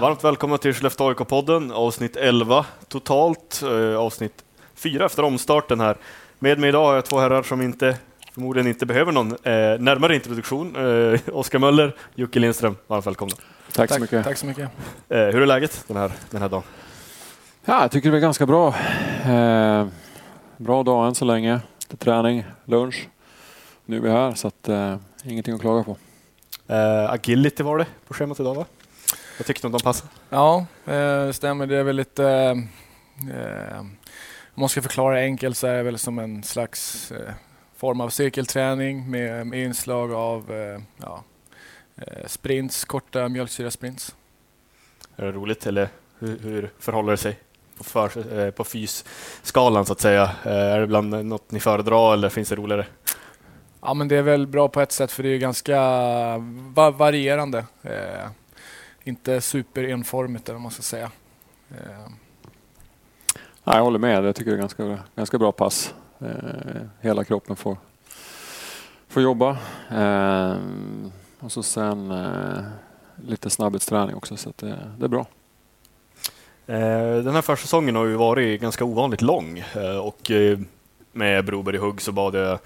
Varmt välkomna till Skellefteå AIK-podden, avsnitt 11 totalt, eh, avsnitt 4 efter omstarten här. Med mig idag har jag två herrar som inte, förmodligen inte behöver någon eh, närmare introduktion. Eh, Oskar Möller, Jocke Lindström, varmt välkomna. Tack, så mycket. Tack så mycket. Eh, hur är läget den här, den här dagen? Ja, jag tycker det är ganska bra. Eh, bra dag än så länge. Lite träning, lunch. Nu är vi här så att, eh, ingenting att klaga på. Eh, agility var det på schemat idag va? Jag tyckte om de passade. Ja, eh, det stämmer. Det är väl lite... Eh, om man ska förklara enkelt så är det väl som en slags eh, form av cirkelträning med, med inslag av eh, ja, eh, sprints, korta mjölksyrasprints. Är det roligt eller hur, hur förhåller det sig på, för, eh, på fysskalan så att säga? Eh, är det ibland något ni föredrar eller finns det roligare? Ja, men det är väl bra på ett sätt för det är ganska va varierande. Eh, inte superenformigt eller vad man ska säga. Eh, Ja, jag håller med. Jag tycker det är ganska, ganska bra pass. Eh, hela kroppen får, får jobba. Eh, och så sen eh, lite snabbhetsträning också så att det, det är bra. Eh, den här försäsongen har ju varit ganska ovanligt lång eh, och eh, med Broberg i hugg så bad jag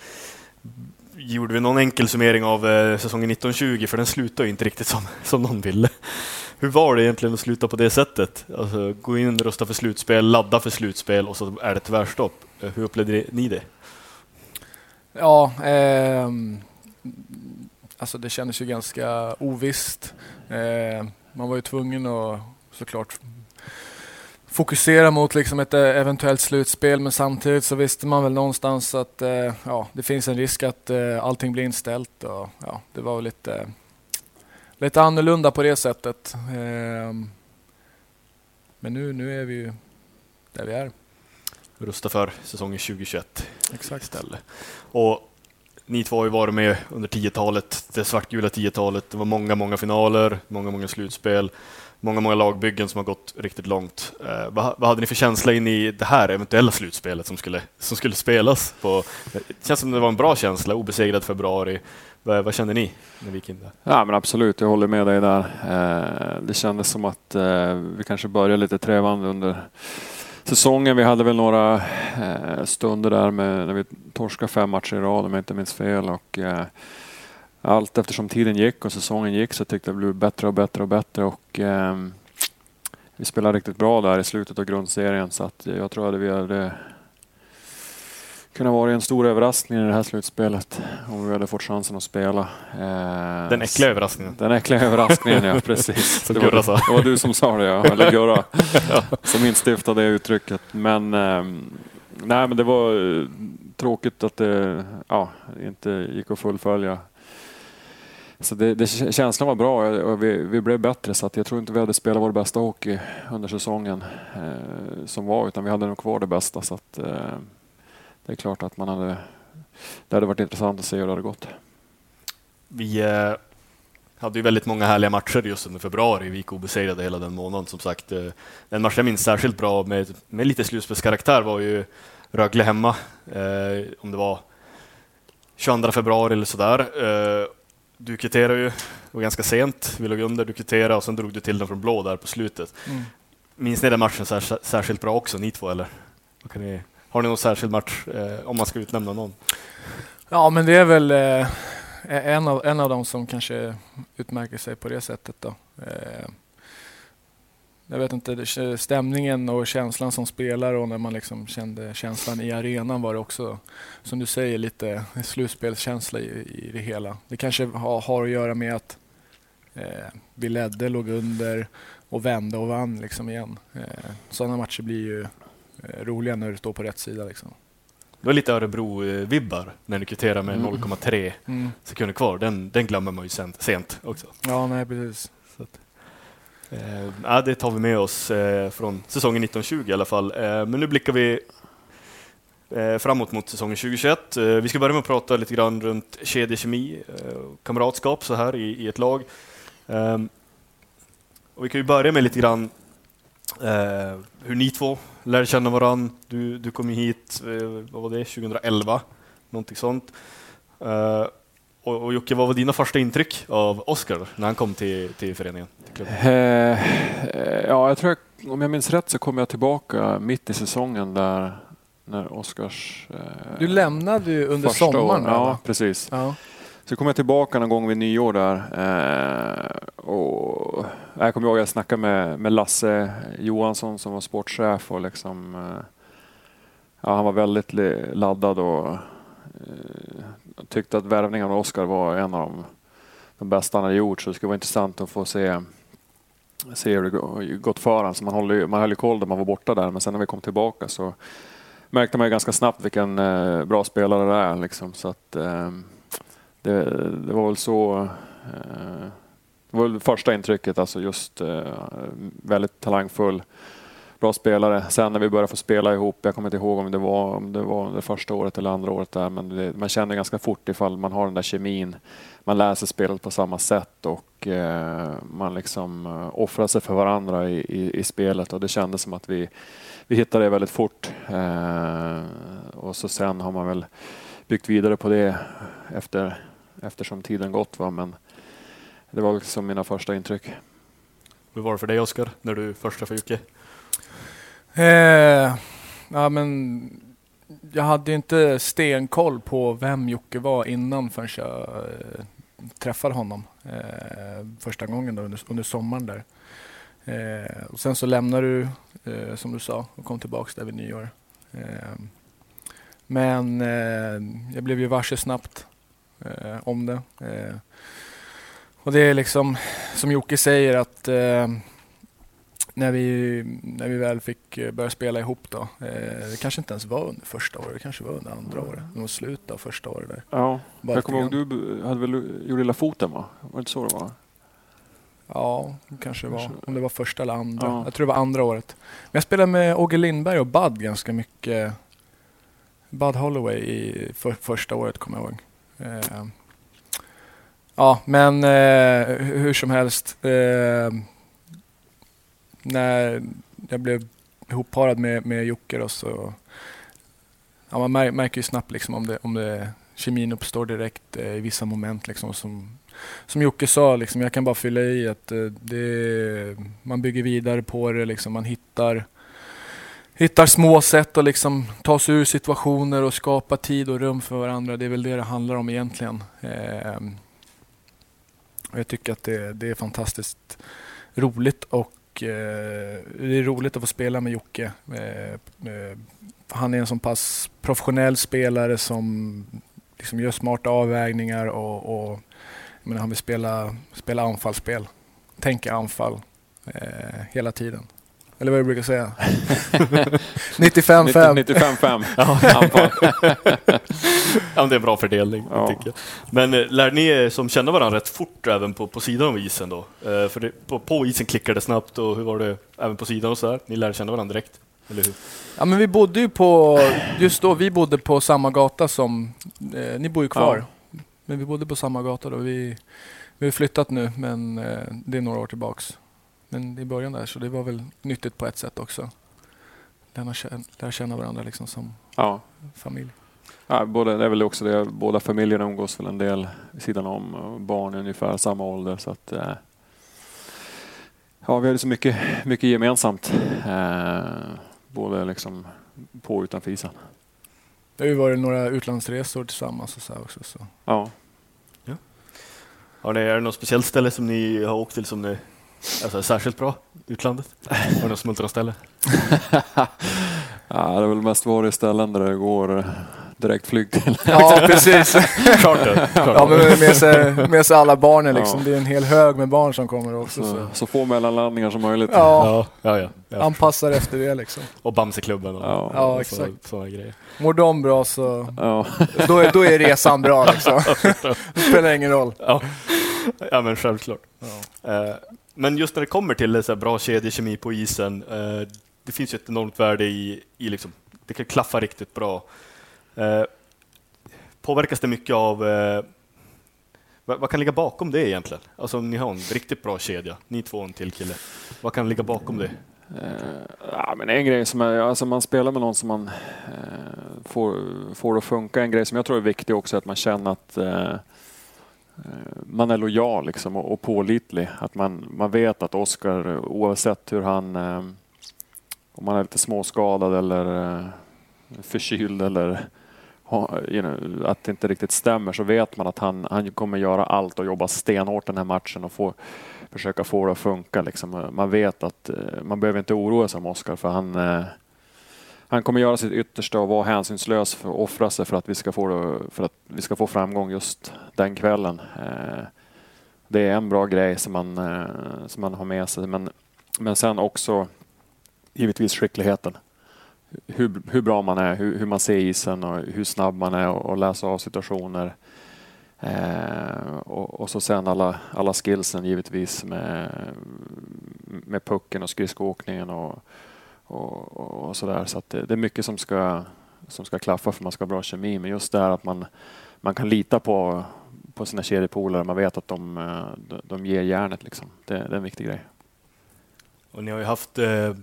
gjorde vi någon enkel summering av säsongen 1920 för den slutade ju inte riktigt som, som någon ville. Hur var det egentligen att sluta på det sättet? Alltså, gå in, rösta för slutspel, ladda för slutspel och så är det tvärstopp. Hur upplevde ni det? Ja, eh, alltså det kändes ju ganska ovisst. Eh, man var ju tvungen att såklart fokusera mot liksom ett eh, eventuellt slutspel men samtidigt så visste man väl någonstans att eh, ja, det finns en risk att eh, allting blir inställt. Och, ja, det var väl lite, lite annorlunda på det sättet. Ehm, men nu, nu är vi ju där vi är. Rösta för säsongen 2021 Exakt. istället. Och ni två har ju varit med under 10-talet, det svartgula 10-talet. Det var många, många finaler, många, många slutspel, många, många lagbyggen som har gått riktigt långt. Eh, vad, vad hade ni för känsla in i det här eventuella slutspelet som skulle, som skulle spelas? På, det känns som det var en bra känsla, obesegrad februari. Vad, vad kände ni när vi gick in där? Ja men absolut, jag håller med dig där. Eh, det kändes som att eh, vi kanske började lite trevande under säsongen. Vi hade väl några eh, stunder där med, när vi torskade fem matcher i rad om jag inte minns fel. Och, allt eftersom tiden gick och säsongen gick så tyckte jag det blev bättre och bättre och bättre. Och, vi spelade riktigt bra där i slutet av grundserien så att jag tror att vi hade kunnat vara en stor överraskning i det här slutspelet om vi hade fått chansen att spela. Eh, Den äckliga överraskningen. den äckliga överraskningen, ja precis. Som det, var, Gurra sa. det var du som sa det, ja. eller Gurra, som instiftade det uttrycket. Men, ehm, nej, men det var eh, tråkigt att det ja, inte gick att fullfölja. Så det, det, känslan var bra och vi, vi blev bättre så att jag tror inte vi hade spelat vår bästa hockey under säsongen eh, som var utan vi hade nog kvar det bästa. Så att, eh, det är klart att man hade, det hade varit intressant att se hur det hade gått. Vi eh, hade ju väldigt många härliga matcher just under februari. Vi gick obesegrade hela den månaden som sagt. Eh, Den match jag minns särskilt bra med, med lite slutspelskaraktär var ju Rögle hemma. Eh, om det var 22 februari eller sådär. Eh, du kvitterade ju, det var ganska sent. Vi låg under, du kvitterade och sen drog du till den från blå där på slutet. Mm. Minns ni den matchen sär, särskilt bra också, ni två eller? Vad kan ni, har ni någon särskild match, eh, om man ska utnämna någon? Ja, men det är väl eh, en, av, en av dem som kanske utmärker sig på det sättet. Då. Eh, jag vet inte, stämningen och känslan som spelare och när man liksom kände känslan i arenan var det också, som du säger, lite slutspelskänsla i, i det hela. Det kanske har, har att göra med att eh, vi ledde, låg under och vände och vann liksom igen. Eh, sådana matcher blir ju roliga när du står på rätt sida. Liksom. Det var lite Örebro-vibbar när ni kvitterade med Mm. 0,3 Mm. sekunder kvar. Den, den glömmer man ju sent, sent också. Ja, nej precis. Så att, eh, det tar vi med oss eh, från säsongen 1920 i alla fall. Eh, men nu blickar vi eh, framåt mot säsongen 2021. Eh, vi ska börja med att prata lite grann runt kedjekemi, eh, kamratskap så här i, i ett lag. Och vi kan ju börja med lite grann eh, hur ni två lärde känna varandra. Du, du kom hit, eh, vad var det, 2011? Någonting sånt. Uh, och, och Jocke, vad var dina första intryck av Oskar när han kom till, till föreningen? Till eh, eh, ja, jag tror jag, om jag minns rätt så kom jag tillbaka mitt i säsongen där när Oskars... Eh, du lämnade ju under sommaren. År, ja, precis. Ja. Så kom jag tillbaka någon gång vid nyår där. Eh, och jag kommer ihåg att jag snackade med, med Lasse Johansson som var sportchef och liksom, eh, ja, han var väldigt laddad och eh, tyckte att värvningen av Oskar var en av de, de bästa han hade gjort. Så det skulle vara intressant att få se, se hur det gått för honom. man, höll, man höll ju koll när man var borta där, men sen när vi kom tillbaka så märkte man ju ganska snabbt vilken eh, bra spelare det är. Liksom. Så att, eh, det, det, var väl så eh, det var väl första intrycket, alltså just eh, väldigt talangfull bra spelare. Sen när vi började få spela ihop, jag kommer inte ihåg om det var, om det, var det första året eller andra året där, men det, man känner ganska fort ifall man har den där kemin. Man läser spelet på samma sätt och eh, man liksom eh, offrar sig för varandra i, i, i, spelet och det kändes som att vi, vi hittade det väldigt fort. Eh, och så sen har man väl byggt vidare på det efter, eftersom tiden gått. Va? Men det var liksom mina första intryck. Hur var det för dig Oskar, när du först träffade Jocke? Eh, ja, men jag hade inte stenkoll på vem Jocke var innan förrän jag eh, träffade honom eh, första gången då, under, under sommaren. där. Eh, och sen så lämnade du, eh, som du sa, och kom tillbaka där vid nyår. Eh, men jag blev ju varse snabbt om det. Och det är liksom, som Jocke säger, att när vi, när vi väl fick eh, börja spela ihop då. Eh, det kanske inte ens var under första året, det kanske var under andra året. Var slutet av första året där. Ja, Bara jag kommer ihåg du hade väl gjort lilla foten va? Var det inte så det var? Ja, kanske det var. Om det var första eller andra. Ja. Jag tror det var andra året. Men jag spelade med Åge Lindberg och Bud ganska mycket. Bud Holloway i för, första året kommer jag ihåg. Eh, ja, men eh, hur som helst. Eh, när jag blev ihopparad med, med Jocke då, så ja, man märker ju snabbt liksom om, det, om det, kemin uppstår direkt eh, i vissa moment. Liksom, som, som Jocke sa, liksom, jag kan bara fylla i att eh, det, man bygger vidare på det. Liksom, man hittar, hittar små sätt att liksom, ta sig ur situationer och skapa tid och rum för varandra. Det är väl det det handlar om egentligen. Eh, jag tycker att det, det är fantastiskt roligt och eh, det är roligt att få spela med Jocke. Eh, eh han är en så pass professionell spelare som liksom gör smarta avvägningar och, och menar, han vill spela, spela anfallsspel. Tänka anfall eh, hela tiden. Eller vad jag brukar säga. 95-5. 95-5. ja, det är en bra fördelning. Ja. Tycker jag. Men eh, lär ni er som känner varandra rätt fort även på, på sidan av isen då? Eh, för det, på, på, isen klickade det snabbt och hur var det även på sidan och så där? Ni lärde känna varandra direkt? Eller hur? Ja men vi bodde ju på, just då, vi bodde på samma gata som, eh, ni bor ju kvar. Ja. Men vi bodde på samma gata då. Vi, vi har flyttat nu men eh, det är några år tillbaks. Men i början där, så det var väl nyttigt på ett sätt också. Lära lära känna varandra liksom som ja. familj. Ja, både, det är väl också det, båda familjerna umgås väl en del vid sidan om. Barn är ungefär samma ålder. Så att, eh, ja, vi har liksom mycket, mycket gemensamt. Eh, både liksom på och utanför isen. Det har ju varit några utlandsresor tillsammans och så också. Så. Ja. ja. Har ni, är det något speciellt ställe som ni har åkt till som ni Alltså särskilt bra, utlandet? Har du något smultronställe? ja, det har väl mest varit ställen där det går eh, direkt flyg till. Ja, precis. Charter. Ja, men med sig, med sig alla barnen liksom. Ja. Det är en hel hög med barn som kommer också. Så, så. så få mellanlandningar som möjligt. Ja, ja, ja, ja. anpassar efter det liksom. Och Bamseklubben och, ja. ja, exakt. sådana grejer. Mår de bra så ja. då, är, då är resan bra liksom. det spelar ingen roll. Ja, ja men självklart. Ja. Uh, men just när det kommer till så bra kedjekemi på isen, eh, det finns ju ett enormt värde i, i liksom, det kan klaffa riktigt bra. Eh, påverkas det mycket av eh, vad, vad, kan ligga bakom det egentligen? Alltså om ni har en riktigt bra kedja, ni två och en till kille. Vad kan ligga bakom det? Uh, ja, men en grej som är, alltså man spelar med någon som man uh, får, får att funka. En grej som jag tror är viktig också är att man känner att uh, Eh, man är lojal liksom och, och pålitlig. Att man, man vet att Oskar, oavsett hur han, eh, om han är lite småskadad eller eh, förkyld eller you know, att det inte riktigt stämmer så vet man att han, han kommer göra allt och jobba stenhårt den här matchen och få, försöka få det att funka. Liksom. Man vet att man behöver inte oroa sig om Oskar för han, eh, han kommer göra sitt yttersta och vara hänsynslös och offra sig för att vi ska få, för att vi ska få framgång just den kvällen. Eh, det är en bra grej som man, eh, som man har med sig. Men, men sen också givetvis skickligheten hur, hur bra man är, hur, hur, man ser isen och hur snabb man är och, och läsa av situationer. Eh, och, och, så sen alla, alla skillsen givetvis med, med pucken och skridskoåkningen och, och, och sådär. Så, så det, det, är mycket som ska, som ska klaffa för att man ska ha bra kemi. Men just det här att man, man kan lita på, på sina kedjepolare. Man vet att de, de, de ger järnet. Liksom. Det, det, är en viktig grej. Och ni har ju haft eh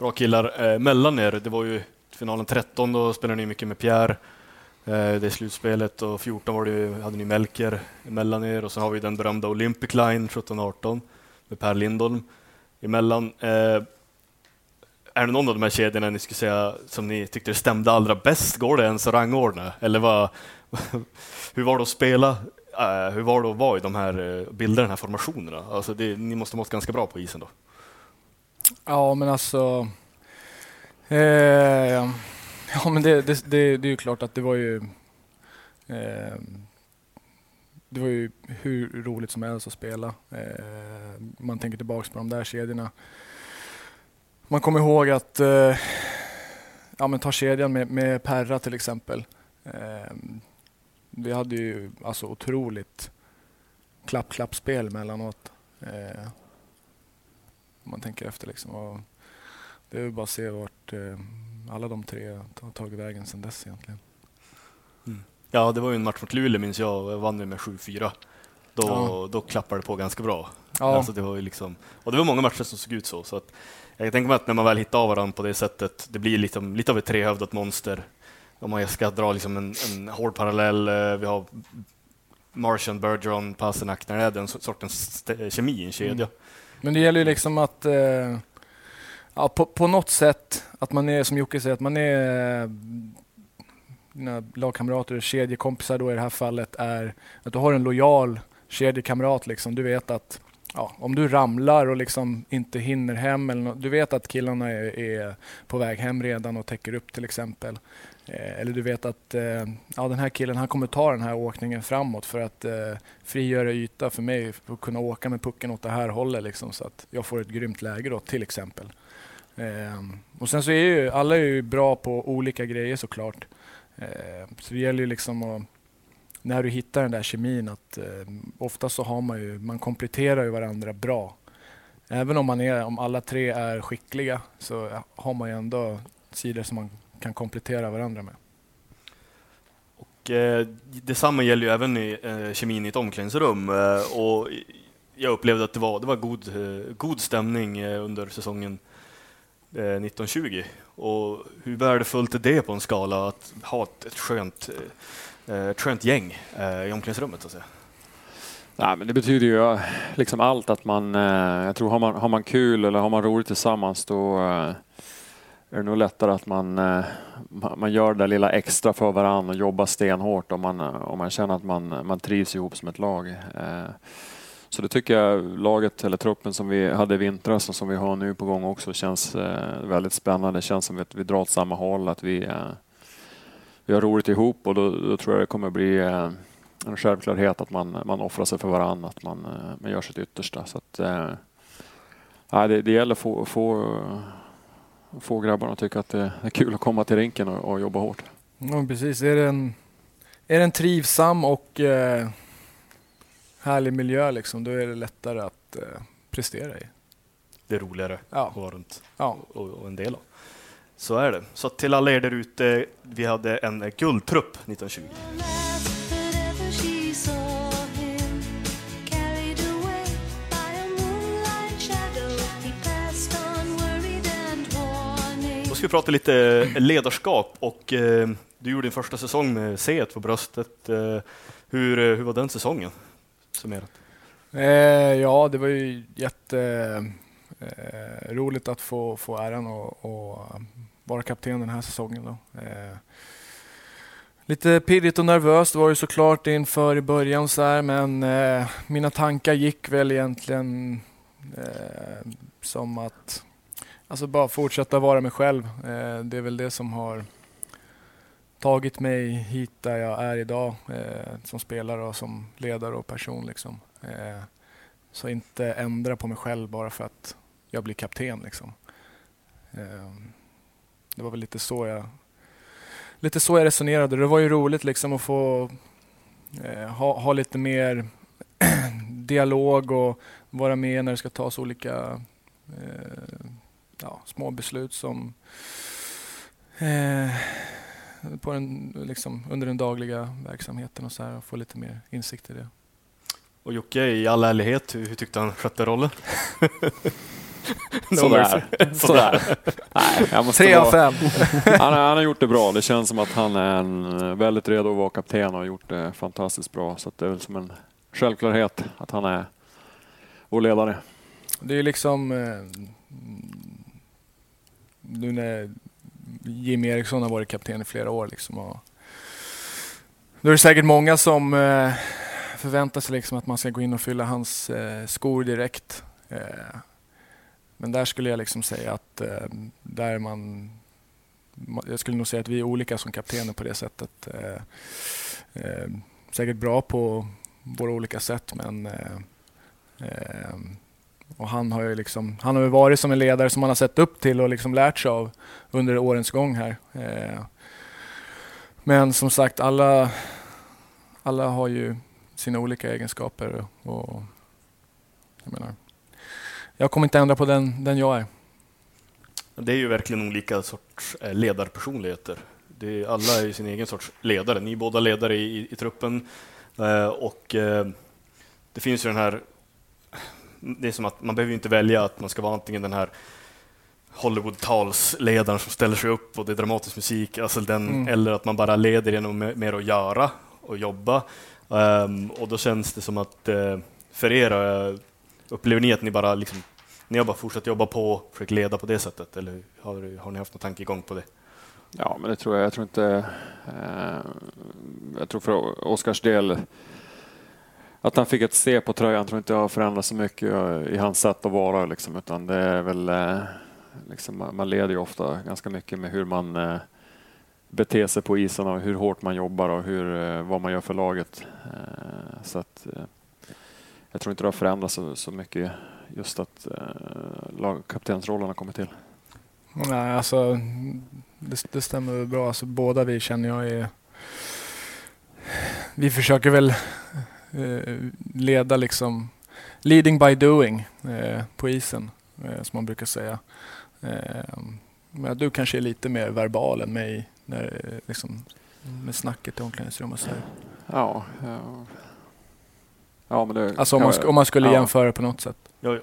bra killar eh, mellan er. Det var ju finalen 13, då spelade ni mycket med Pierre. Eh, det slutspelet och 14 var det hade ni Melker mellan er och så har vi den berömda Olympic Line 17-18 med Per Lindholm emellan. Eh, är det någon av de här kedjorna ni skulle säga som ni tyckte stämde allra bäst? Går det ens att rangordna? Eller vad, hur var det att spela? Uh, hur var det att vara i de här, eh, bilderna, bilda de här formationerna? Alltså det, ni måste ha mått ganska bra på isen då? Ja, men alltså... Eh, ja, men det, det, det, det, är ju klart att det var ju... Eh, det var ju hur roligt som helst att spela. Eh, man tänker tillbaka på de där kedjorna. Man kommer ihåg att... Eh, ja, men ta kedjan med, med Perra till exempel. Eh, vi hade ju alltså otroligt klapp-klapp-spel emellanåt. Eh, om man tänker efter. Liksom. Och det är bara att se vart eh, alla de tre har tagit vägen sedan dess egentligen. Mm. Ja, det var ju en match mot Luleå minns jag. Jag vann med 7-4. Då, ja. då klappade det på ganska bra. Ja. Alltså, det var ju liksom, och det var många matcher som såg ut så. så att, jag tänker mig att när man väl hittar av varandra på det sättet, det blir liksom, lite av ett trehövdat monster. Om man ska dra liksom en, en hård parallell, eh, vi har Martian, Bergeron, Pasternak, när det är den sortens kemi i en kedja. Mm. Men det gäller ju liksom att eh, ja, på, på något sätt, att man är som Jocke säger, att man är eh, dina lagkamrater och kedjekompisar då i det här fallet är att du har en lojal kedjekamrat. Liksom. Du vet att ja, om du ramlar och liksom inte hinner hem, eller no du vet att killarna är, är, på väg hem redan och täcker upp till exempel. Eh, eller du vet att eh, ja, den här killen han kommer ta den här åkningen framåt för att eh, frigöra yta för mig för att kunna åka med pucken åt det här hållet liksom, så att jag får ett grymt läge då till exempel. Eh, och sen så är ju alla är ju bra på olika grejer såklart. Eh, så det gäller ju liksom att när du hittar den där kemin att eh, ofta så har man ju, man kompletterar ju varandra bra. Även om, man är, om alla tre är skickliga så har man ju ändå sidor som man kan komplettera varandra med. Och, eh, detsamma gäller ju även i eh, kemin i ett omklädningsrum. Eh, och jag upplevde att det var, det var god, eh, god stämning eh, under säsongen eh, 1920. Och hur värdefullt är det på en skala att ha ett, ett skönt, eh, ett skönt gäng eh, i omklädningsrummet? Så att säga? Nej, men det betyder ju eh, liksom allt att man, jag tror har man, har man kul eller har man roligt tillsammans då är det nog lättare att man, man gör det lilla extra för varandra och jobbar stenhårt om man, om man känner att man, man trivs ihop som ett lag. Så det tycker jag laget, eller truppen som vi hade i vintras och som vi har nu på gång också känns eh, väldigt spännande. Det känns som att vi drar åt samma håll, att vi, eh, vi har roligt ihop och då, då tror jag det kommer bli eh, en självklarhet att man, man offrar sig för varandra, att man, eh, man gör sitt yttersta. Så att, äh, det, det gäller att få, få få grabbarna att tycka att det är kul att komma till rinken och, och jobba hårt. Ja, precis. Är det en, är det en trivsam och eh, härlig miljö liksom, då är det lättare att eh, prestera i. Det är roligare ja. att vara runt ja. och, och, en del av. Så är det. Så till alla er där ute, vi hade en guldtrupp 1920. Då ska vi prata lite ledarskap och eh, du gjorde din första säsong med C1 på bröstet. Eh, hur, eh, hur var den säsongen? Summerat. Eh, ja, det var ju jätteroligt eh, att få, få äran att vara kapten den här säsongen. Då. Eh, lite pirrigt och nervöst var det såklart inför i början så här, men eh, mina tankar gick väl egentligen eh, som att alltså bara fortsätta vara mig själv. Eh, det är väl det som har tagit mig hit där jag är idag eh, som spelare och som ledare och person. Liksom. Eh, så inte ändra på mig själv bara för att jag blir kapten. Liksom. Eh, det var väl lite så jag, lite så jag resonerade. Det var ju roligt liksom att få eh, ha, ha lite mer dialog och vara med när det ska tas olika eh, ja, små beslut som eh, på en, liksom, under den dagliga verksamheten och så här, och få lite mer insikt i det. Och Jocke, i all ärlighet, hur, hur tyckte han skötte rollen? Sådär. Sådär. Nej, jag måste Tre av fem. han, han har gjort det bra. Det känns som att han är en, väldigt redo att vara kapten och har gjort det fantastiskt bra. Så det är väl som en självklarhet att han är vår ledare. Det är liksom eh, nu när Jimmy Eriksson har varit kapten i flera år. Liksom, och då är det säkert många som eh, förväntar sig liksom att man ska gå in och fylla hans eh, skor direkt. Eh, men där skulle jag liksom säga att eh, där man jag skulle nog säga att vi är olika som kaptener på det sättet. Eh, eh, säkert bra på våra olika sätt men eh, eh, och han har ju liksom, han har varit som en ledare som man har sett upp till och liksom lärt sig av under årens gång här. Eh, men som sagt, alla, alla har ju sina olika egenskaper och jag menar, jag kommer inte ändra på den, den jag är. Det är ju verkligen olika sorts eh, ledarpersonligheter. Det är, alla är ju sin egen sorts ledare. Ni är båda ledare i, i truppen eh, och eh, det finns ju den här... Det är som att man behöver inte välja att man ska vara antingen den här Hollywood-talsledaren som ställer sig upp och det är dramatisk musik, alltså den, mm. eller att man bara leder genom mer att göra och jobba. Um, och då känns det som att uh, för er Upplever ni att ni bara liksom, ni har bara fortsatt jobba på, försökt leda på det sättet eller har, har ni haft någon tanke igång på det? Ja, men det tror jag. Jag tror inte... Eh, jag tror för Oskars del att han fick ett C på tröjan tror inte jag har så mycket i hans sätt att vara. Liksom, utan det är väl, eh, liksom, man leder ju ofta ganska mycket med hur man eh, beter sig på isen och hur hårt man jobbar och hur, eh, vad man gör för laget. Så att, jag tror inte det har förändrats så, så mycket just att lagkaptensrollen har kommit till. Nej, alltså det, det stämmer väl bra. Alltså, båda vi känner jag är... Vi försöker väl leda liksom leading by doing eh, på isen, eh, som man brukar säga. Eh, men du kanske är lite mer verbal än mig när, liksom, med snacket i omklädningsrummet. Ja, ja, Ja, men det, alltså om man, om man skulle ja. jämföra på något sätt. Ja, ja.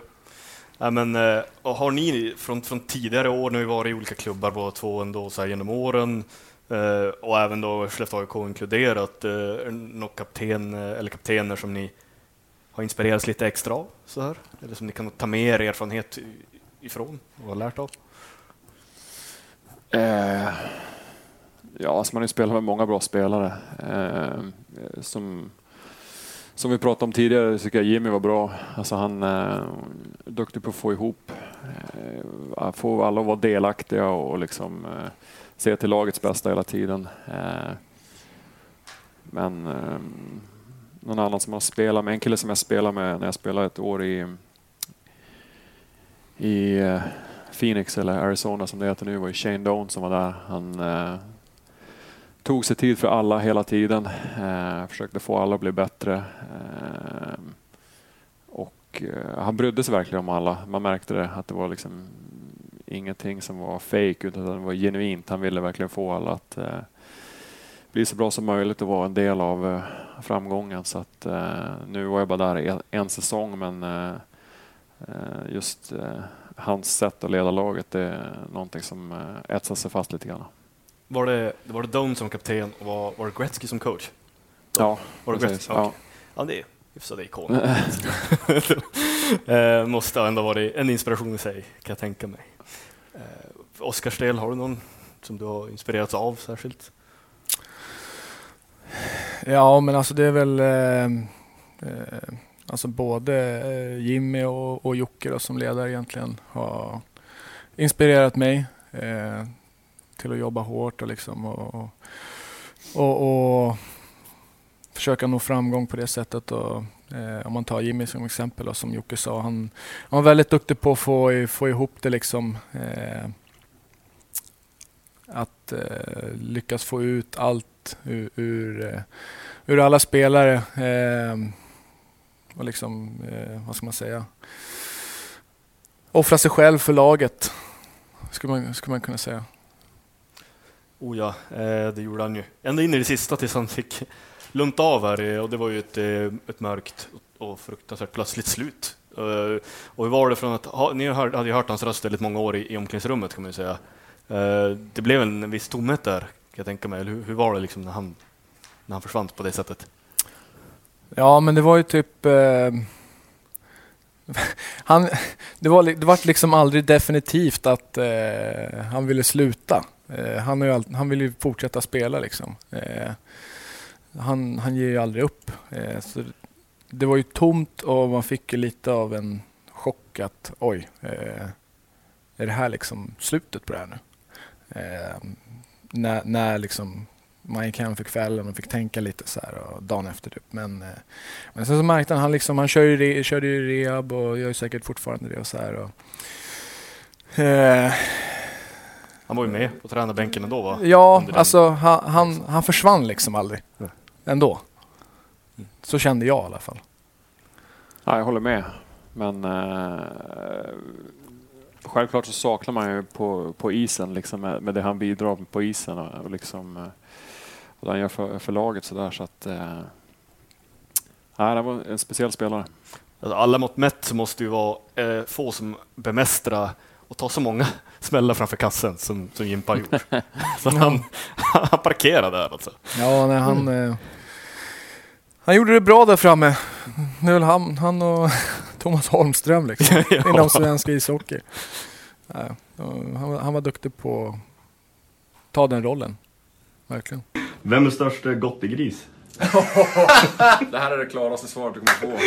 ja men, eh, har ni från, från tidigare år, när vi varit i olika klubbar båda två ändå, så här, genom åren, Uh, och även då Skellefteå AIK inkluderat, eh, uh, några kapten eh, eller kaptener som ni har inspirerats lite extra av? Så här? Eller som ni kan ta med er erfarenhet ifrån och har lärt av? Uh, ja, alltså man har ju spelat med många bra spelare som som vi pratade om tidigare tycker jag Jimmy var bra. Alltså han är duktig på att få ihop, få alla att vara delaktiga och liksom se till lagets bästa hela tiden. Eh, men eh, någon annan som har spelat med, en kille som jag spelade med när jag spelade ett år i, i eh, Phoenix eller Arizona som det heter nu var ju Shane Doan som var där. Han tog sig tid för alla hela tiden. Eh, försökte få alla att bli bättre. Eh, och eh, han brydde sig verkligen om alla. Man märkte det att det var liksom ingenting som var fake utan det var genuint. Han ville verkligen få alla att eh, bli så bra som möjligt och vara en del av eh, framgången. Så att, eh, nu var jag bara där en, säsong men eh, eh, just eh, hans sätt att leda laget det är någonting som eh, etsar sig fast lite grann. Var det, var det Doan som kapten och var, var det Gretzky som coach? Ja, Var det precis. Gretzky? Ja. Okej. Ja, det är hyfsade ikoner. eh, måste ändå varit en inspiration i sig, kan jag tänka mig. Eh, för Oskars del, har du någon som du har inspirerats av särskilt? Ja, men alltså det är väl eh, eh, alltså både eh, Jimmy och, och Jocke då, som ledare egentligen har inspirerat mig eh, till att jobba hårt och, liksom, och, och, och försöka nå framgång på det sättet. Och, Eh, om man tar Jimmy som exempel, då, som Jocke sa, han, han var väldigt duktig på att få, få ihop det liksom. Eh, att eh, lyckas få ut allt ur, ur, ur alla spelare. Eh, och liksom, eh, vad ska man säga? Offra sig själv för laget, skulle man, skulle man kunna säga. Oh ja, eh, det gjorde han ju. Ända in i det sista tills han fick Lugnt av här eh, och det var ju ett, eh, ett mörkt och fruktansvärt plötsligt slut. Eh, och hur var det från att, ni hade ju hört hans röst väldigt många år i, i omklädningsrummet kan man ju säga. Det blev en viss tomhet där kan jag tänka mig. Eller hur, hur var det liksom när han, när han försvann på det sättet? Ja, men det var ju typ... Eh, han, det, var, det var liksom aldrig definitivt att eh, han ville sluta. Eh, han, har ju all, han vill ju fortsätta spela liksom. Han, han ger ju aldrig upp. Eh, så det var ju tomt och man fick ju lite av en chock att oj, eh, är det här liksom slutet på det här nu? Eh, när, när liksom man gick hem för kvällen och fick tänka lite så här och dagen efter typ. Men, eh, men sen så märkte han, han, liksom, han kör ju, körde ju rehab och gör säkert fortfarande det och så här. Och, eh, Han var ju med på tränarbänken ändå va? ja, alltså han, han, han försvann liksom aldrig. Ändå. Mm. Så kände jag i alla fall. Ja, jag håller med. Men eh, självklart så saknar man ju på, på isen liksom med, med det han bidrar med på isen och, och liksom eh, och det han gör för, för laget så där så att eh, nej, det var en speciell spelare. Alltså, alla mått mätt så måste ju vara eh, få som bemästra och ta så många smällar framför kassen som, som Jimpa har gjort. så han, han parkerade där alltså. Ja, nej, han, eh, han gjorde det bra där framme. Nu är väl han, han och Thomas Holmström liksom, inom svensk ishockey. Ja, han, var- han var duktig på att ta den rollen. Verkligen. Vem är störst gottegris? Det här är det klaraste svaret du kommer få.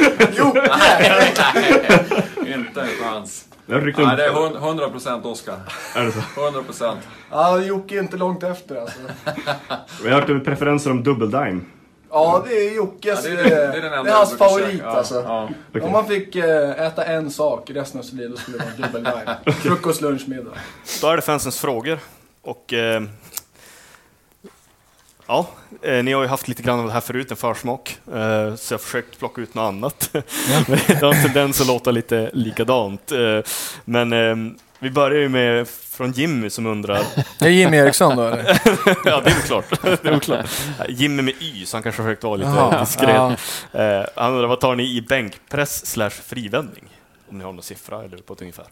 Inte en chans. Nej, det är 100 procent Oskar. är det så? 100 procent. Ja, Jocke är inte långt efter alltså. Vi har hört preferenser om double dime. Ja, det är Jockes. Ja, det, är, det är den enda jag brukar käka. Ja, Ja. Om man fick eh, äta en sak resten av sitt liv, då skulle det vara dubbel dime. Frukost, lunch, middag. Då är det fansens frågor. Och, eh, ja, eh, ni har ju haft lite grann av det här förut, en försmak. Eh, så jag har försökt plocka ut något annat. Det har en tendens att låta lite likadant. Eh, men eh, vi börjar ju med från Jimmy som undrar. Det är Jimmy Eriksson då eller? ja, det är väl klart. det är väl klart. Jimmy med Y, så han kanske försökt vara lite Jaha, diskret. ja. Eh, han undrar, vad tar ni i bänkpress slash frivändning? Om ni har någon siffra eller på ett ungefär.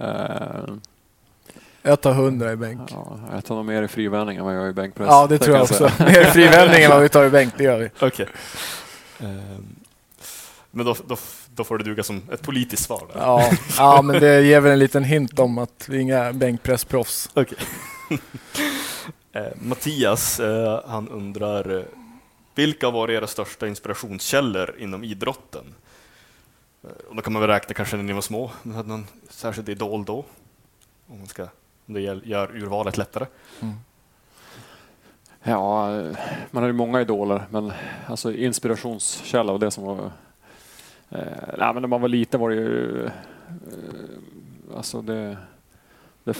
Eh, Jag tar 100 i bänk. ja, jag tar nog mer i frivändning än vad jag gör i bänkpress. Ja, det tror kan jag också. Mer frivändning än vad vi tar i bänk, det gör vi. Okej. Ehm, men då, då, då får det duga som ett politiskt svar. Där. Ja, ja, men det ger väl en liten hint om att vi är inga bänkpressproffs. Okej. Eh, Mattias, eh, han undrar eh, vilka var era största inspirationskällor inom idrotten? Eh, och då kan man väl räkna kanske när ni var små, om ni hade någon särskild idol då? Om, man ska, om det gör urvalet lättare. Ja, eh, man har ju många idoler, men alltså inspirationskälla och det som var... Eh, nej, men när man var liten var det ju... Eh, alltså det... det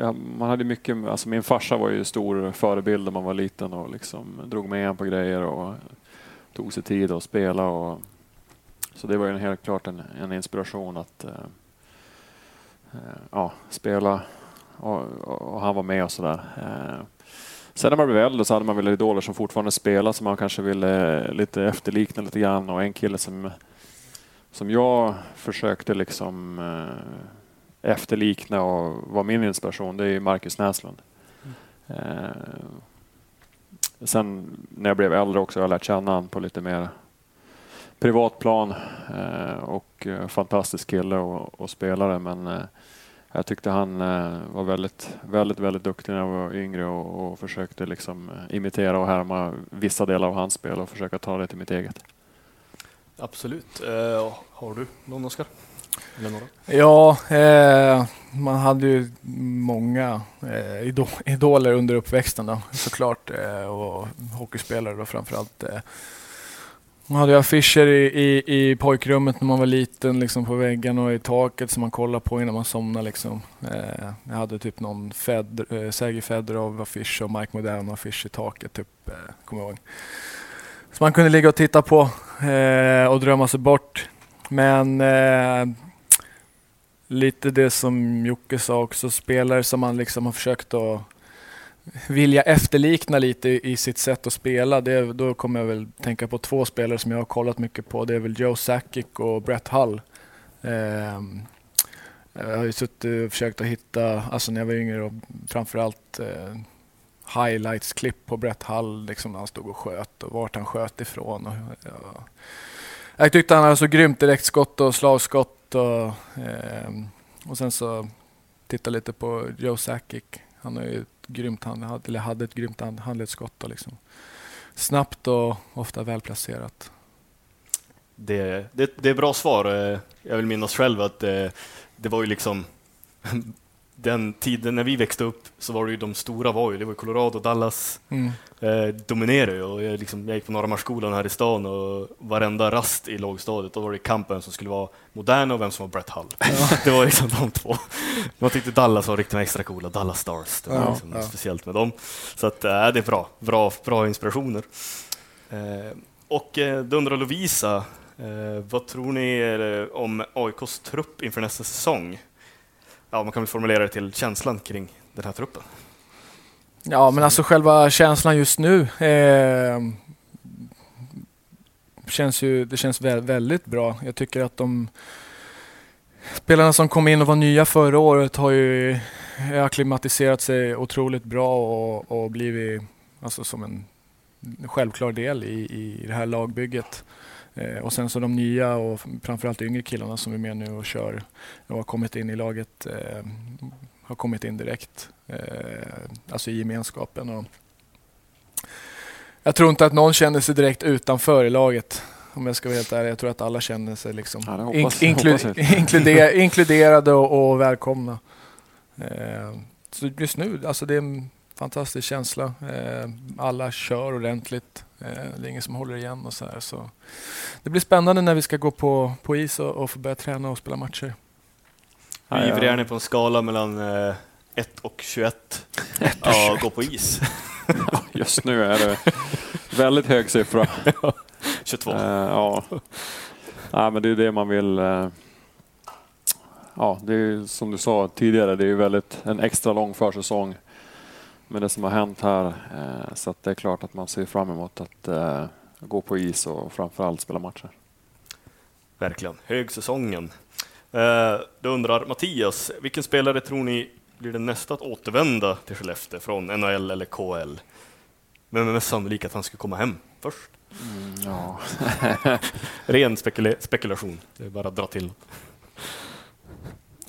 ja, man hade mycket, alltså min farsa var ju stor förebild när man var liten och liksom drog med en på grejer och tog sig tid att spela. Och, så det var ju helt klart en, en inspiration att, eh, eh, ja, spela och, och, han var med och sådär. Eh, sen när man blev äldre så hade man väl idoler som fortfarande spelar som man kanske ville eh, lite efterlikna lite grann och en kille som, som jag försökte liksom eh, efterlikna och vara min inspiration det är Marcus Näslund. Mm. Sen när jag blev äldre också har jag lärt känna honom på lite mer privat plan eh, och eh, fantastisk kille och, och spelare men eh, jag tyckte han eh, var väldigt, väldigt, väldigt duktig när jag var yngre och, och försökte liksom imitera och härma vissa delar av hans spel och försöka ta det till mitt eget. Absolut. Eh, har du någon Oskar? Ja, eh, man hade ju många eh, idol idoler under uppväxten då, såklart. Eh, och hockeyspelare då framförallt. Eh. Man hade affischer i, i, i pojkrummet när man var liten, liksom på väggarna och i taket som man kollade på innan man somnade. Liksom. Eh, jag hade typ någon Fed, eh, Sergej Fedorov-affisch och Mike Modern-affisch i taket, typ, eh, kommer jag ihåg. Man kunde ligga och titta på eh, och drömma sig bort. Men eh, lite det som Jocke sa också, spelare som man liksom har försökt att vilja efterlikna lite i sitt sätt att spela. Det, då kommer jag väl tänka på två spelare som jag har kollat mycket på. Det är väl Joe Sakic och Brett Hull. Eh, jag har ju suttit och försökt att hitta, alltså när jag var yngre, och framförallt eh, highlights-klipp på Brett Hull, liksom när han stod och sköt och vart han sköt ifrån. Och, ja. Jag tyckte han hade så grymt direktskott och slagskott. Och, eh, och sen så tittade lite på Joe Sakic. Han har ju ett grymt hand, eller hade ett grymt handledsskott. liksom. Snabbt och ofta välplacerat. Det, det, det är bra svar. Eh, jag vill minnas själv att det, det var ju liksom den tiden när vi växte upp så var det ju de stora var ju, det var Colorado, Dallas mm. eh, dominerade och jag, liksom, jag gick på Norrmarksskolan här i stan och varenda rast i lågstadiet då var det kampen som skulle vara modern och vem som var Brett Hull. Ja. det var liksom de två. Man tyckte Dallas var riktigt extra coola, Dallas Stars, det var ja, liksom ja. speciellt med dem. Så att, äh, det är bra, bra, bra inspirationer. Eh, och eh, då undrar Lovisa, eh, vad tror ni om AIKs trupp inför nästa säsong? Ja, man kan väl formulera det till känslan kring den här truppen. Ja, men alltså själva känslan just nu eh, känns ju, det känns väldigt bra. Jag tycker att de spelarna som kom in och var nya förra året har ju akklimatiserat sig otroligt bra och, och blivit alltså, som en självklar del i, i det här lagbygget. Eh, och sen så de nya och framförallt yngre killarna som är med nu och kör och har kommit in i laget eh, har kommit in direkt, eh, alltså i gemenskapen. Och jag tror inte att någon känner sig direkt utanför i laget om jag ska vara helt ärlig. Jag tror att alla känner sig liksom ja, hoppas, inklu inkluder inkluderade och, och välkomna. Eh, så just nu, alltså det är en fantastisk känsla. Eh, alla kör ordentligt. Eh, det är ingen som håller igen och så här. Så det blir spännande när vi ska gå på, på is och, och få börja träna och spela matcher. Hur ivrig är ni på en skala mellan eh, 1 och 21 ja, gå på is? Just nu är det väldigt hög siffra. 22. Eh, ja. ja, men det är det man vill. Ja, det är som du sa tidigare, det är väldigt en extra lång försäsong med det som har hänt här. Eh, så det är klart att man ser fram emot att eh, gå på is och framförallt spela matcher. Verkligen. Högsäsongen. Eh, då undrar Mattias, vilken spelare tror ni blir den nästa att återvända till Skellefteå från NHL eller KL? Vem är mest sannolik att han ska komma hem först? Mm, ja. Ren spekula spekulation, det är bara att dra till.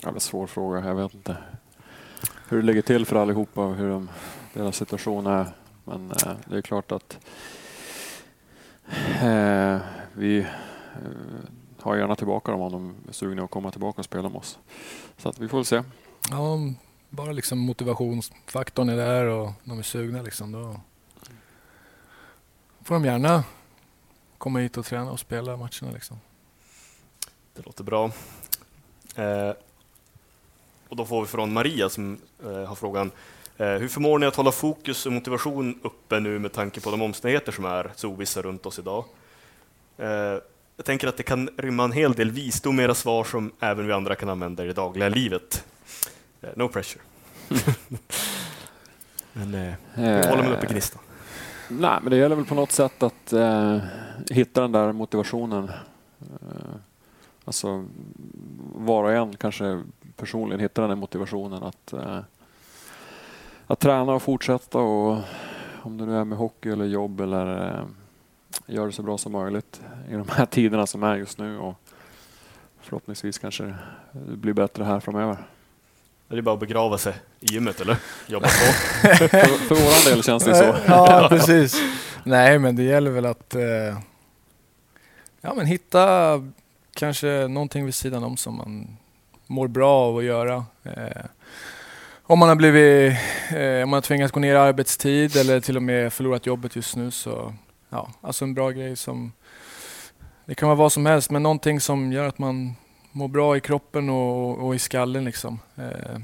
Ja, det är en svår fråga, jag vet inte hur det ligger till för allihopa och hur de, deras situation är. Men eh, det är klart att eh, vi eh, har gärna tillbaka dem om de är sugna att komma tillbaka och spela med oss. Så att vi får väl se. Ja, bara liksom motivationsfaktorn är där och de är sugna liksom. Då får de gärna komma hit och träna och spela matcherna liksom. Det låter bra. Eh, och då får vi från Maria som eh, har frågan eh, hur förmår ni att hålla fokus och motivation uppe nu med tanke på de omständigheter som är så ovissa runt oss idag? Eh, jag tänker att det kan rymma en hel del visdom i era svar som även vi andra kan använda i det dagliga livet. Eh, No pressure. men eh, jag håller mig uppe i gnistan. Eh, nej, men det gäller väl på något sätt att eh, hitta den där motivationen. Eh, alltså var och en kanske personligen hitta den där motivationen att, eh, att träna och fortsätta och om det nu är med hockey eller jobb eller eh, göra det så bra som möjligt i de här tiderna som är just nu och förhoppningsvis kanske det blir bättre här framöver. Det är bara att begrava sig i gymmet eller? Jobba på. För, för våran del känns det så. Ja, precis. Nej, men det gäller väl att eh, ja, men hitta kanske någonting vid sidan om som man mår bra av att göra. Eh, om man har blivit, eh, om man har tvingats gå ner i arbetstid eller till och med förlorat jobbet just nu så, ja, alltså en bra grej som, det kan vara vad som helst, men någonting som gör att man mår bra i kroppen och, och i skallen liksom. Eh,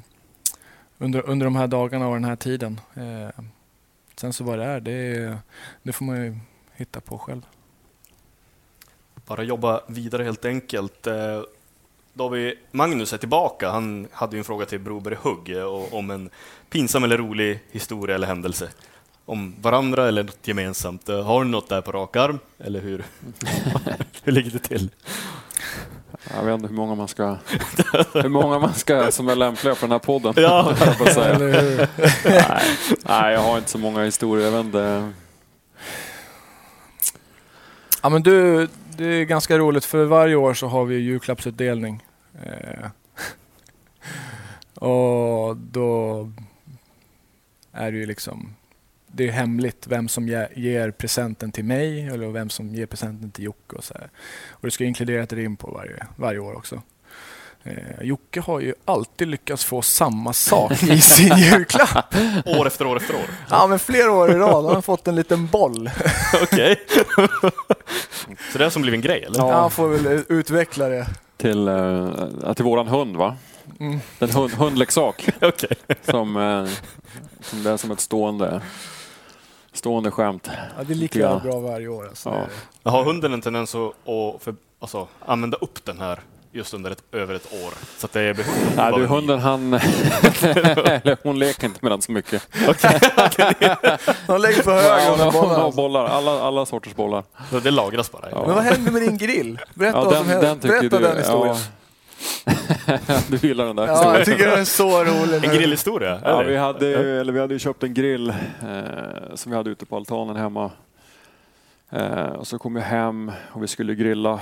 under, under de här dagarna och den här tiden. Eh, sen så vad det är, det, det får man ju hitta på själv. Bara jobba vidare helt enkelt. Eh, vi Magnus är tillbaka. Han hade ju en fråga till Broberg Hugg eh, och- om en pinsam eller rolig historia eller händelse. Om varandra eller något gemensamt. Eh, Har du något där på rak arm? Eller hur? hur ligger det till? Jag vet inte hur många man ska, hur många man ska som är lämpliga för den här podden. Ja. jag nej, nej, jag har inte så många historier. Jag vet inte. Ja men du, det är ganska roligt för varje år så har vi julklappsutdelning. Eh, och då är det ju liksom det är hemligt vem som ger presenten till mig eller vem som ger presenten till Jocke och så här. Och det ska inkludera ett rim på varje, varje år också. Eh, Jocke har ju alltid lyckats få samma sak i sin julklapp. År efter år efter år? Ja men flera år i rad har han fått en liten boll. Okej. Så det är som blivit en grej, eller? Ja. Han får väl utveckla det. Till, eh, till våran hund va? Mm. En hund, hundleksak Okej. som, eh, som det är som ett stående, stående skämt. Ja, det är lika Ja. bra varje år. Alltså. Ja. Har hunden en tendens att att för, alltså, använda upp den här just under ett, över ett år? Så att det är Nej, av du, hunden han... eller hon leker inte med den så mycket. Han lägger på Ja, hon, och har- hon bollar. bollar, alla, alla sorters bollar. Så Det lagras bara? Ja. Men vad hände med din grill? Berätta Ja, vad den, den tycker Berätta du... den historien. Ja. du gillar den där Ja, jag tycker den är så rolig. En grillhistoria? Ja, vi hade, eller vi hade ju köpt en grill eh, som vi hade ute på altanen hemma. Eh, och så kom jag hem och vi skulle grilla,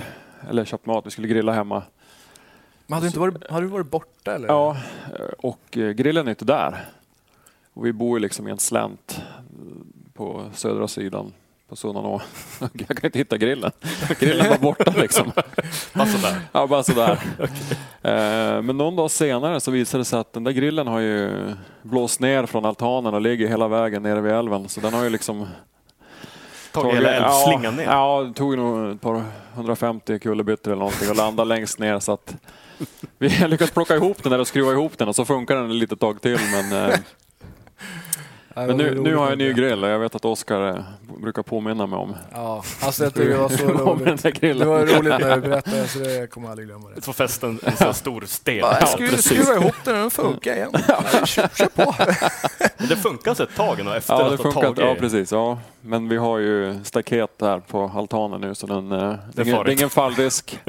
eller köpt mat, vi skulle grilla hemma. Men hade du, inte varit, hade du varit borta eller? Ja, och eh, grillen är inte där. Och vi bor ju liksom i en slänt eh, på södra sidan på Sunnanå. Jag kan inte hitta grillen. Grillen var borta liksom. Bara sådär. Ja, bara sådär. Eh, Men någon dag senare så visade det sig att den där grillen har ju blåst ner från altanen och ligger hela vägen nere vid älven. Så den har ju liksom... Tagit hela älvslingan ja, ner? Ja, det tog nog ett par 150 kullerbyttor eller någonting och landade längst ner så att vi har lyckats plocka ihop den där och skruva ihop den och så funkar den ett litet tag till men, eh, men nu, nu har jag en ny det. grill och jag vet att Oskar eh, brukar påminna mig om Ja, alltså jag tycker det var så roligt. Det var roligt när du berättade så det jag kommer aldrig glömma det. På festen, en sån stor sten. Jag skulle skruva ihop den och den funkar igen. Ja, kör, kör på. Men det funkar så ett tag ändå efter Ja, att det ha funkar. tagit... Ja, precis. Ja. Men vi har ju staket där på altanen nu så den, eh, det, är ingen, det är ingen fallrisk.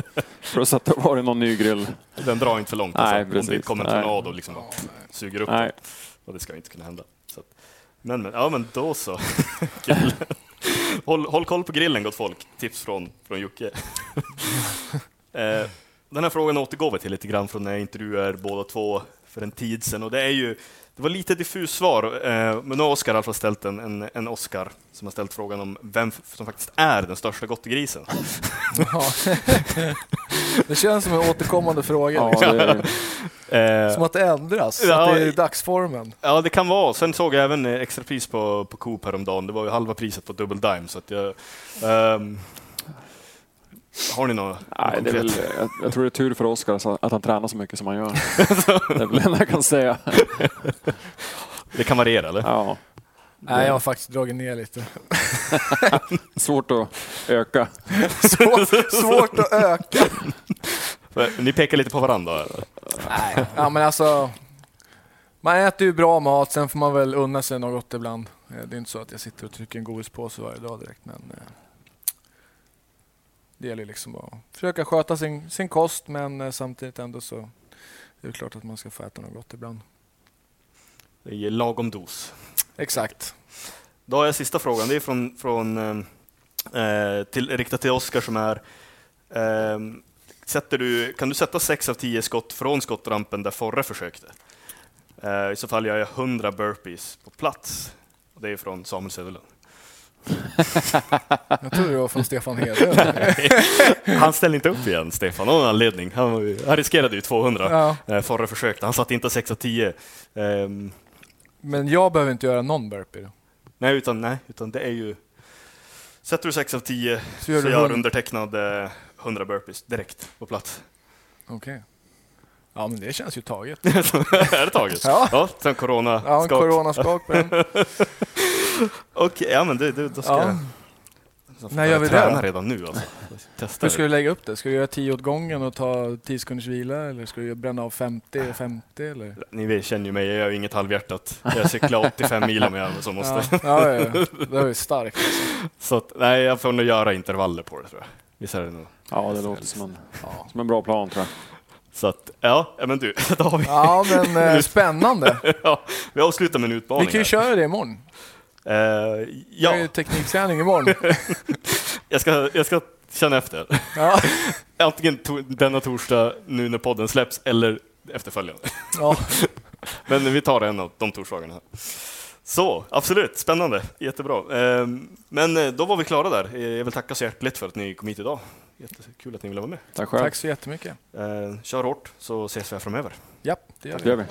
Plus att det har varit någon ny grill. Den drar inte för långt. Nej, alltså. Om det kommer en tornado och liksom suger upp Nej. den. Och det ska inte kunna hända. Så att, men, men, ja, men då så. Kul. håll, håll koll på grillen, gott folk. Tips från, från Jocke. eh, den här frågan återgår vi till lite grann från när jag intervjuade er båda två för en tid sedan. Och det, är ju, det var lite diffus svar, eh, men nu har Oskar i alla fall ställt en, en, en Oscar som har ställt frågan om vem som faktiskt är den största gottegrisen. Ja. Det känns som en återkommande fråga. Ja, liksom. det Eh, Som att det ändras, Ja, att det är dagsformen. Ja, det kan vara. Sen såg jag även eh, extrapris på, på Coop häromdagen. Det var ju halva priset på Double Dime. Så att jag, ehm, har ni något nej, det är väl, jag, jag tror det är tur för Oskar att han tränar så mycket som han gör. Det är väl det jag kan säga. Det kan variera, eller? Ja, Nej, jag har faktiskt dragit ner lite. svårt att öka. Svår, svårt att öka. Ni pekar lite på varandra. eller? Nej. Ja, men alltså, Man äter ju bra mat, sen får man väl unna sig något ibland. Eh, Det är inte så att jag sitter och trycker en godispåse varje dag direkt. Men eh, det gäller liksom att försöka sköta sin, sin kost men eh, samtidigt ändå så är det klart att man ska få äta något gott ibland. Det är lagom dos. Exakt. Då har jag sista frågan. Det är från, från eh, till, riktat till Oskar som är eh, sätter du, Kan du sätta 6 av 10 skott från skottrampen där Forre försökte? Eh, I så fall gör jag 100 burpees på plats. Och det är från Samuel Söderlund. Jag tror det var från Stefan Hedlund. Han ställde inte upp igen, Stefan, av någon anledning. Han, han riskerade ju 200. ja. Eh, Forre försökte. Han satte inte 6 av 10. Ehm, Men jag behöver inte göra någon burpee. Nej, utan, nej, utan det är ju... Sätter du 6 av 10 Så så gör gör, du hund- undertecknad eh, 100 burpees direkt på plats. Okej. Ja, men det känns ju taget. är det taget? Ja. ja sen corona Ja, en skak. coronaskak på den. Okej, ja men det, det, då ska Ja. jag... När jag gör vi det träna då? redan nu alltså. Testa Hur ska det. du lägga upp det? Ska du göra 10 åt gången och ta 10 sekunders vila eller ska du bränna av 50 och 50 eller? Ni vet, känner ju mig, jag gör inget halvhjärtat. Jag cyklar 85 mil om jag så måste. Ja, ja, ja, ja. det var ju starkt. Alltså. Så att, nej, jag får nog göra intervaller på det tror jag. Visst är det nog. Ja, det låter som en, Ja. som en bra plan tror jag. Så att, ja, ja men du, då har vi, ja, men eh, spännande. ja, vi avslutar med en Vi utmaning kan ju här. köra det imorgon. Eh, Vi har ju ja, teknikträning imorgon. jag ska, jag ska känna efter. Ja. Antingen to denna torsdag, nu när podden släpps, eller efterföljande. Ja. Men vi tar en av de torsdagarna. här. Så, absolut, spännande, jättebra. Ehm, Men eh, då var vi klara där. Eh, Jag vill tacka så hjärtligt för att ni kom hit idag. Jättekul att ni ville vara med. Tack själv. Tack så jättemycket. Kör hårt så ses vi här framöver. Ja, det gör Det vi. gör vi.